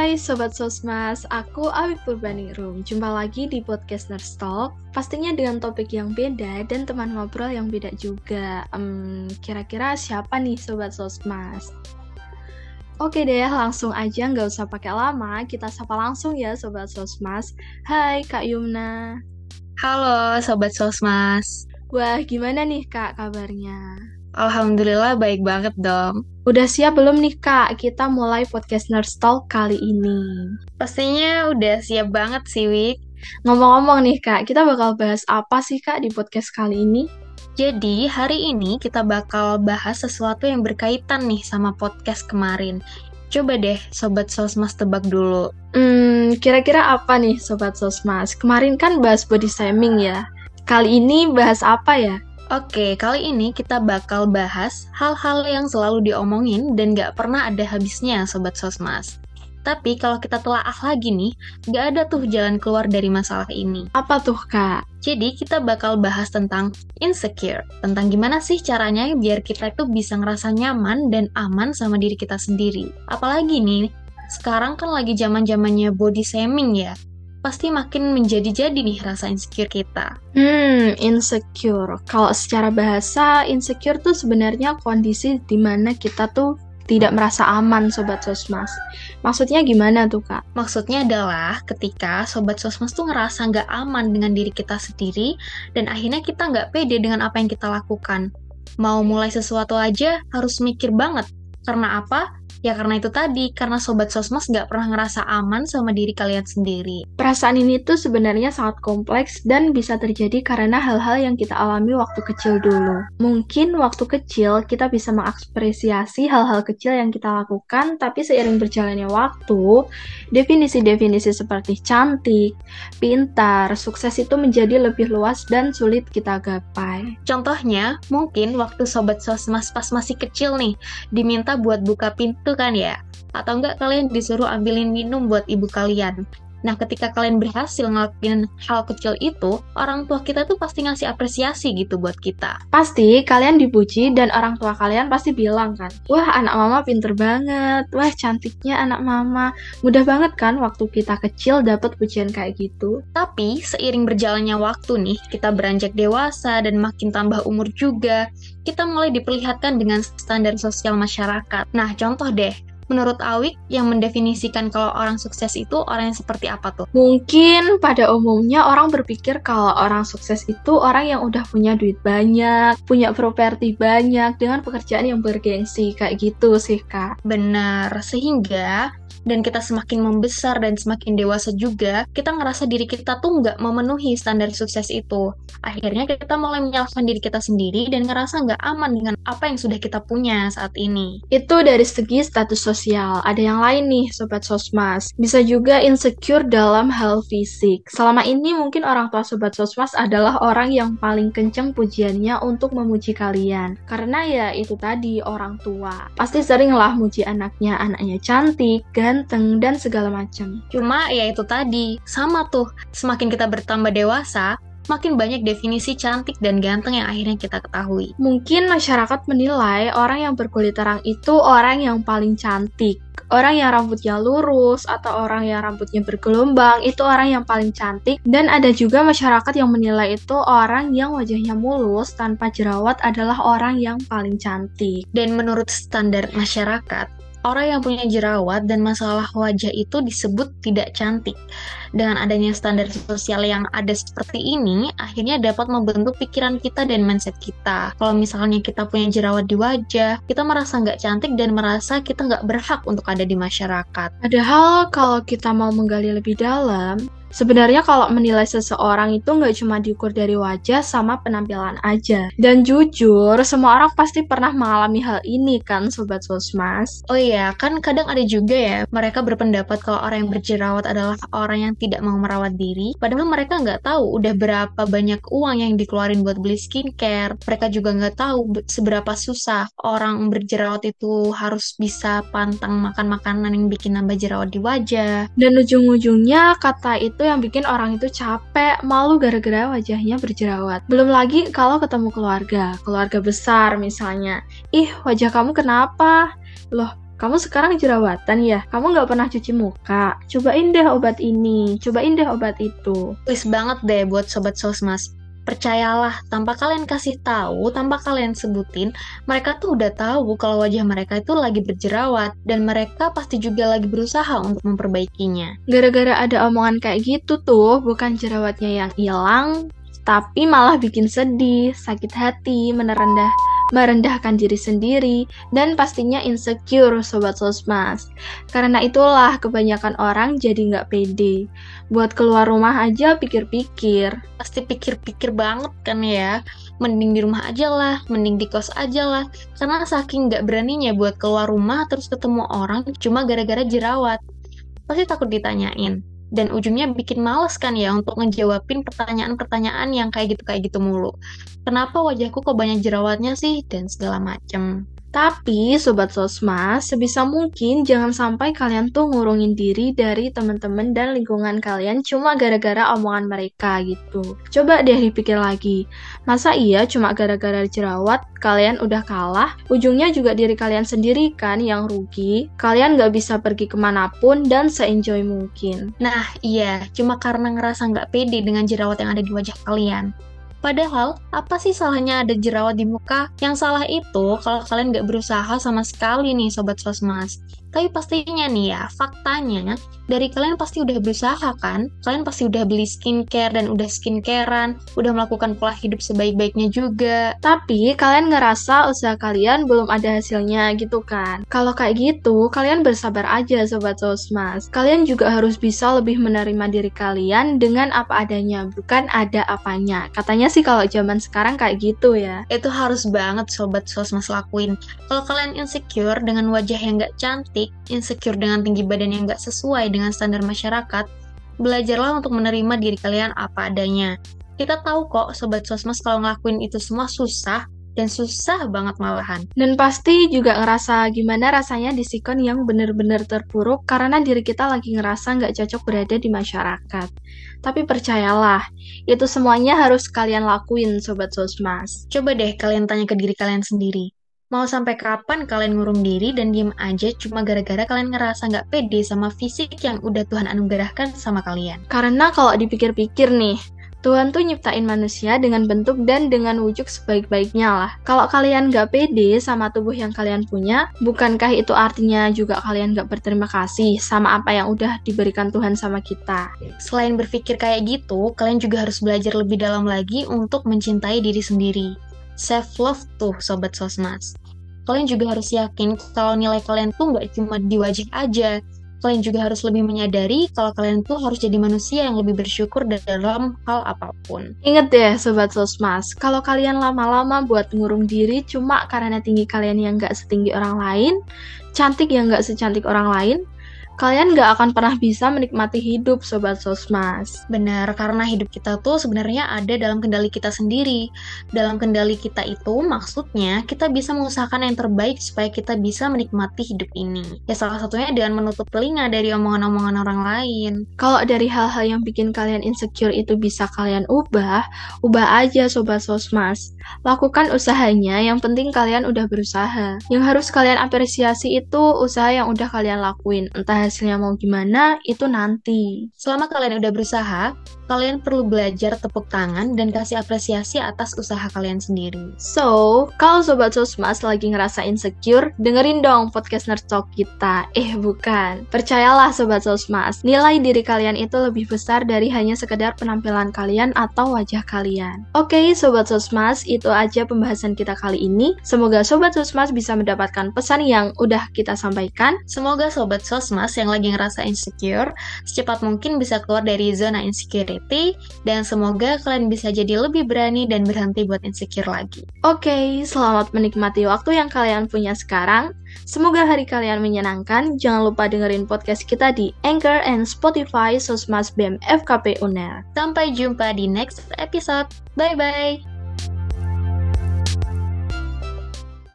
Hai Sobat Sosmas, aku Awik Purbaningrum Jumpa lagi di podcast Nurse Talk. Pastinya dengan topik yang beda dan teman ngobrol yang beda juga. Um, Kira-kira siapa nih Sobat Sosmas? Oke deh, langsung aja. Nggak usah pakai lama. Kita sapa langsung ya Sobat Sosmas. Hai Kak Yumna. Halo Sobat Sosmas. Wah, gimana nih Kak kabarnya? Alhamdulillah baik banget dong. Udah siap belum nih Kak? Kita mulai podcast Nurse Talk kali ini. Pastinya udah siap banget sih, Wik. Ngomong-ngomong nih Kak, kita bakal bahas apa sih Kak di podcast kali ini? Jadi, hari ini kita bakal bahas sesuatu yang berkaitan nih sama podcast kemarin. Coba deh Sobat Sosmas tebak dulu. Hmm, kira-kira apa nih Sobat Sosmas? Kemarin kan bahas body shaming ya. Kali ini bahas apa ya? Oke, kali ini kita bakal bahas hal-hal yang selalu diomongin dan gak pernah ada habisnya, Sobat Sosmas. Tapi kalau kita telah lagi nih, gak ada tuh jalan keluar dari masalah ini. Apa tuh, Kak? Jadi kita bakal bahas tentang insecure, tentang gimana sih caranya biar kita itu bisa ngerasa nyaman dan aman sama diri kita sendiri. Apalagi nih, sekarang kan lagi zaman-zamannya body shaming ya pasti makin menjadi-jadi nih rasa insecure kita. Hmm, insecure. Kalau secara bahasa, insecure tuh sebenarnya kondisi di mana kita tuh tidak merasa aman Sobat Sosmas. Maksudnya gimana tuh Kak? Maksudnya adalah ketika Sobat Sosmas tuh ngerasa nggak aman dengan diri kita sendiri dan akhirnya kita nggak pede dengan apa yang kita lakukan. Mau mulai sesuatu aja harus mikir banget. Karena apa? Ya karena itu tadi, karena Sobat Sosmas gak pernah ngerasa aman sama diri kalian sendiri. Perasaan ini tuh sebenarnya sangat kompleks dan bisa terjadi karena hal-hal yang kita alami waktu kecil dulu. Mungkin waktu kecil kita bisa mengapresiasi hal-hal kecil yang kita lakukan, tapi seiring berjalannya waktu, definisi-definisi seperti cantik, pintar, sukses itu menjadi lebih luas dan sulit kita gapai. Contohnya, mungkin waktu Sobat Sosmas pas masih kecil nih, diminta buat buka pintu kan ya? Atau enggak kalian disuruh ambilin minum buat ibu kalian Nah, ketika kalian berhasil ngelakuin hal kecil itu, orang tua kita tuh pasti ngasih apresiasi gitu buat kita. Pasti kalian dipuji dan orang tua kalian pasti bilang kan, wah anak mama pinter banget, wah cantiknya anak mama. Mudah banget kan waktu kita kecil dapat pujian kayak gitu. Tapi seiring berjalannya waktu nih, kita beranjak dewasa dan makin tambah umur juga, kita mulai diperlihatkan dengan standar sosial masyarakat. Nah, contoh deh, menurut Awik yang mendefinisikan kalau orang sukses itu orang yang seperti apa tuh? Mungkin pada umumnya orang berpikir kalau orang sukses itu orang yang udah punya duit banyak, punya properti banyak, dengan pekerjaan yang bergengsi, kayak gitu sih kak. Benar, sehingga dan kita semakin membesar dan semakin dewasa juga, kita ngerasa diri kita tuh nggak memenuhi standar sukses itu. Akhirnya kita mulai menyalahkan diri kita sendiri dan ngerasa nggak aman dengan apa yang sudah kita punya saat ini. Itu dari segi status sosial. Ada yang lain nih, Sobat Sosmas. Bisa juga insecure dalam hal fisik. Selama ini mungkin orang tua Sobat Sosmas adalah orang yang paling kenceng pujiannya untuk memuji kalian. Karena ya itu tadi, orang tua. Pasti sering lah muji anaknya, anaknya cantik, ganteng, dan segala macam. Cuma ya itu tadi, sama tuh, semakin kita bertambah dewasa, makin banyak definisi cantik dan ganteng yang akhirnya kita ketahui. Mungkin masyarakat menilai orang yang berkulit terang itu orang yang paling cantik. Orang yang rambutnya lurus atau orang yang rambutnya bergelombang itu orang yang paling cantik dan ada juga masyarakat yang menilai itu orang yang wajahnya mulus tanpa jerawat adalah orang yang paling cantik. Dan menurut standar masyarakat, orang yang punya jerawat dan masalah wajah itu disebut tidak cantik. Dengan adanya standar sosial yang ada seperti ini, akhirnya dapat membentuk pikiran kita dan mindset kita. Kalau misalnya kita punya jerawat di wajah, kita merasa nggak cantik dan merasa kita nggak berhak untuk ada di masyarakat. Padahal kalau kita mau menggali lebih dalam, Sebenarnya kalau menilai seseorang itu nggak cuma diukur dari wajah sama penampilan aja. Dan jujur, semua orang pasti pernah mengalami hal ini kan, Sobat Sosmas? Oh iya, kan kadang ada juga ya, mereka berpendapat kalau orang yang berjerawat adalah orang yang tidak mau merawat diri. Padahal mereka nggak tahu udah berapa banyak uang yang dikeluarin buat beli skincare. Mereka juga nggak tahu seberapa susah orang berjerawat itu harus bisa pantang makan makanan yang bikin nambah jerawat di wajah. Dan ujung-ujungnya kata itu itu yang bikin orang itu capek, malu gara-gara wajahnya berjerawat. Belum lagi kalau ketemu keluarga, keluarga besar misalnya. Ih, wajah kamu kenapa? Loh, kamu sekarang jerawatan ya? Kamu nggak pernah cuci muka? Cobain deh obat ini, cobain deh obat itu. Please banget deh buat Sobat Sosmas. Percayalah, tanpa kalian kasih tahu, tanpa kalian sebutin, mereka tuh udah tahu kalau wajah mereka itu lagi berjerawat, dan mereka pasti juga lagi berusaha untuk memperbaikinya. Gara-gara ada omongan kayak gitu tuh, bukan jerawatnya yang hilang, tapi malah bikin sedih, sakit hati, menerendah merendahkan diri sendiri, dan pastinya insecure Sobat Sosmas. Karena itulah kebanyakan orang jadi nggak pede. Buat keluar rumah aja pikir-pikir. Pasti pikir-pikir banget kan ya. Mending di rumah aja lah, mending di kos aja lah. Karena saking nggak beraninya buat keluar rumah terus ketemu orang cuma gara-gara jerawat. Pasti takut ditanyain dan ujungnya bikin males kan ya untuk ngejawabin pertanyaan-pertanyaan yang kayak gitu kayak gitu mulu. Kenapa wajahku kok banyak jerawatnya sih dan segala macem. Tapi Sobat Sosmas, sebisa mungkin jangan sampai kalian tuh ngurungin diri dari teman-teman dan lingkungan kalian cuma gara-gara omongan mereka gitu. Coba deh dipikir lagi, masa iya cuma gara-gara jerawat kalian udah kalah? Ujungnya juga diri kalian sendiri kan yang rugi. Kalian gak bisa pergi ke mana pun dan se-enjoy mungkin. Nah iya, cuma karena ngerasa nggak pede dengan jerawat yang ada di wajah kalian. Padahal, apa sih salahnya ada jerawat di muka? Yang salah itu kalau kalian nggak berusaha sama sekali nih Sobat Sosmas. Tapi pastinya nih ya, faktanya dari kalian pasti udah berusaha kan? Kalian pasti udah beli skincare dan udah skincarean, udah melakukan pola hidup sebaik-baiknya juga. Tapi kalian ngerasa usaha kalian belum ada hasilnya gitu kan? Kalau kayak gitu, kalian bersabar aja Sobat Sosmas. Kalian juga harus bisa lebih menerima diri kalian dengan apa adanya, bukan ada apanya. Katanya sih kalau zaman sekarang kayak gitu ya. Itu harus banget Sobat Sosmas lakuin. Kalau kalian insecure dengan wajah yang gak cantik, insecure dengan tinggi badan yang gak sesuai dengan standar masyarakat, belajarlah untuk menerima diri kalian apa adanya. Kita tahu kok, Sobat Sosmas, kalau ngelakuin itu semua susah, dan susah banget malahan. Dan pasti juga ngerasa gimana rasanya di sikon yang bener-bener terpuruk karena diri kita lagi ngerasa nggak cocok berada di masyarakat. Tapi percayalah, itu semuanya harus kalian lakuin Sobat Sosmas. Coba deh kalian tanya ke diri kalian sendiri. Mau sampai kapan kalian ngurung diri dan diem aja cuma gara-gara kalian ngerasa nggak pede sama fisik yang udah Tuhan anugerahkan sama kalian? Karena kalau dipikir-pikir nih, Tuhan tuh nyiptain manusia dengan bentuk dan dengan wujud sebaik-baiknya lah. Kalau kalian gak pede sama tubuh yang kalian punya, bukankah itu artinya juga kalian gak berterima kasih sama apa yang udah diberikan Tuhan sama kita? Selain berpikir kayak gitu, kalian juga harus belajar lebih dalam lagi untuk mencintai diri sendiri. Self-love tuh, Sobat Sosmas kalian juga harus yakin kalau nilai kalian tuh nggak cuma di wajah aja. Kalian juga harus lebih menyadari kalau kalian tuh harus jadi manusia yang lebih bersyukur dalam hal apa pun. Ingat deh Sobat Sosmas, kalau kalian lama-lama buat ngurung diri cuma karena tinggi kalian yang nggak setinggi orang lain, cantik yang nggak secantik orang lain, kalian gak akan pernah bisa menikmati hidup Sobat Sosmas. Benar, karena hidup kita tuh sebenarnya ada dalam kendali kita sendiri. Dalam kendali kita itu maksudnya kita bisa mengusahakan yang terbaik supaya kita bisa menikmati hidup ini. Ya salah satunya dengan menutup telinga dari omongan-omongan orang lain. Kalau dari hal-hal yang bikin kalian insecure itu bisa kalian ubah, ubah aja Sobat Sosmas. Lakukan usahanya, yang penting kalian udah berusaha. Yang harus kalian apresiasi itu usaha yang udah kalian lakuin, entah hasilnya mau gimana, itu nanti. Selama kalian udah berusaha, kalian perlu belajar tepuk tangan dan kasih apresiasi atas usaha kalian sendiri. So, kalau Sobat Sosmas lagi ngerasa insecure, dengerin dong podcast Nerd Talk kita. Eh, bukan. Percayalah Sobat Sosmas, nilai diri kalian itu lebih besar dari hanya sekedar penampilan kalian atau wajah kalian. Oke, okay, Sobat Sosmas, itu aja pembahasan kita kali ini. Semoga Sobat Sosmas bisa mendapatkan pesan yang udah kita sampaikan. Semoga Sobat Sosmas yang lagi ngerasa insecure, secepat mungkin bisa keluar dari zona insecurity, dan semoga kalian bisa jadi lebih berani dan berhenti buat insecure lagi. Oke, okay, selamat menikmati waktu yang kalian punya sekarang. Semoga hari kalian menyenangkan. Jangan lupa dengerin podcast kita di Anchor and Spotify Sosmas BEM FKP UNER. Sampai jumpa di next episode. Bye-bye.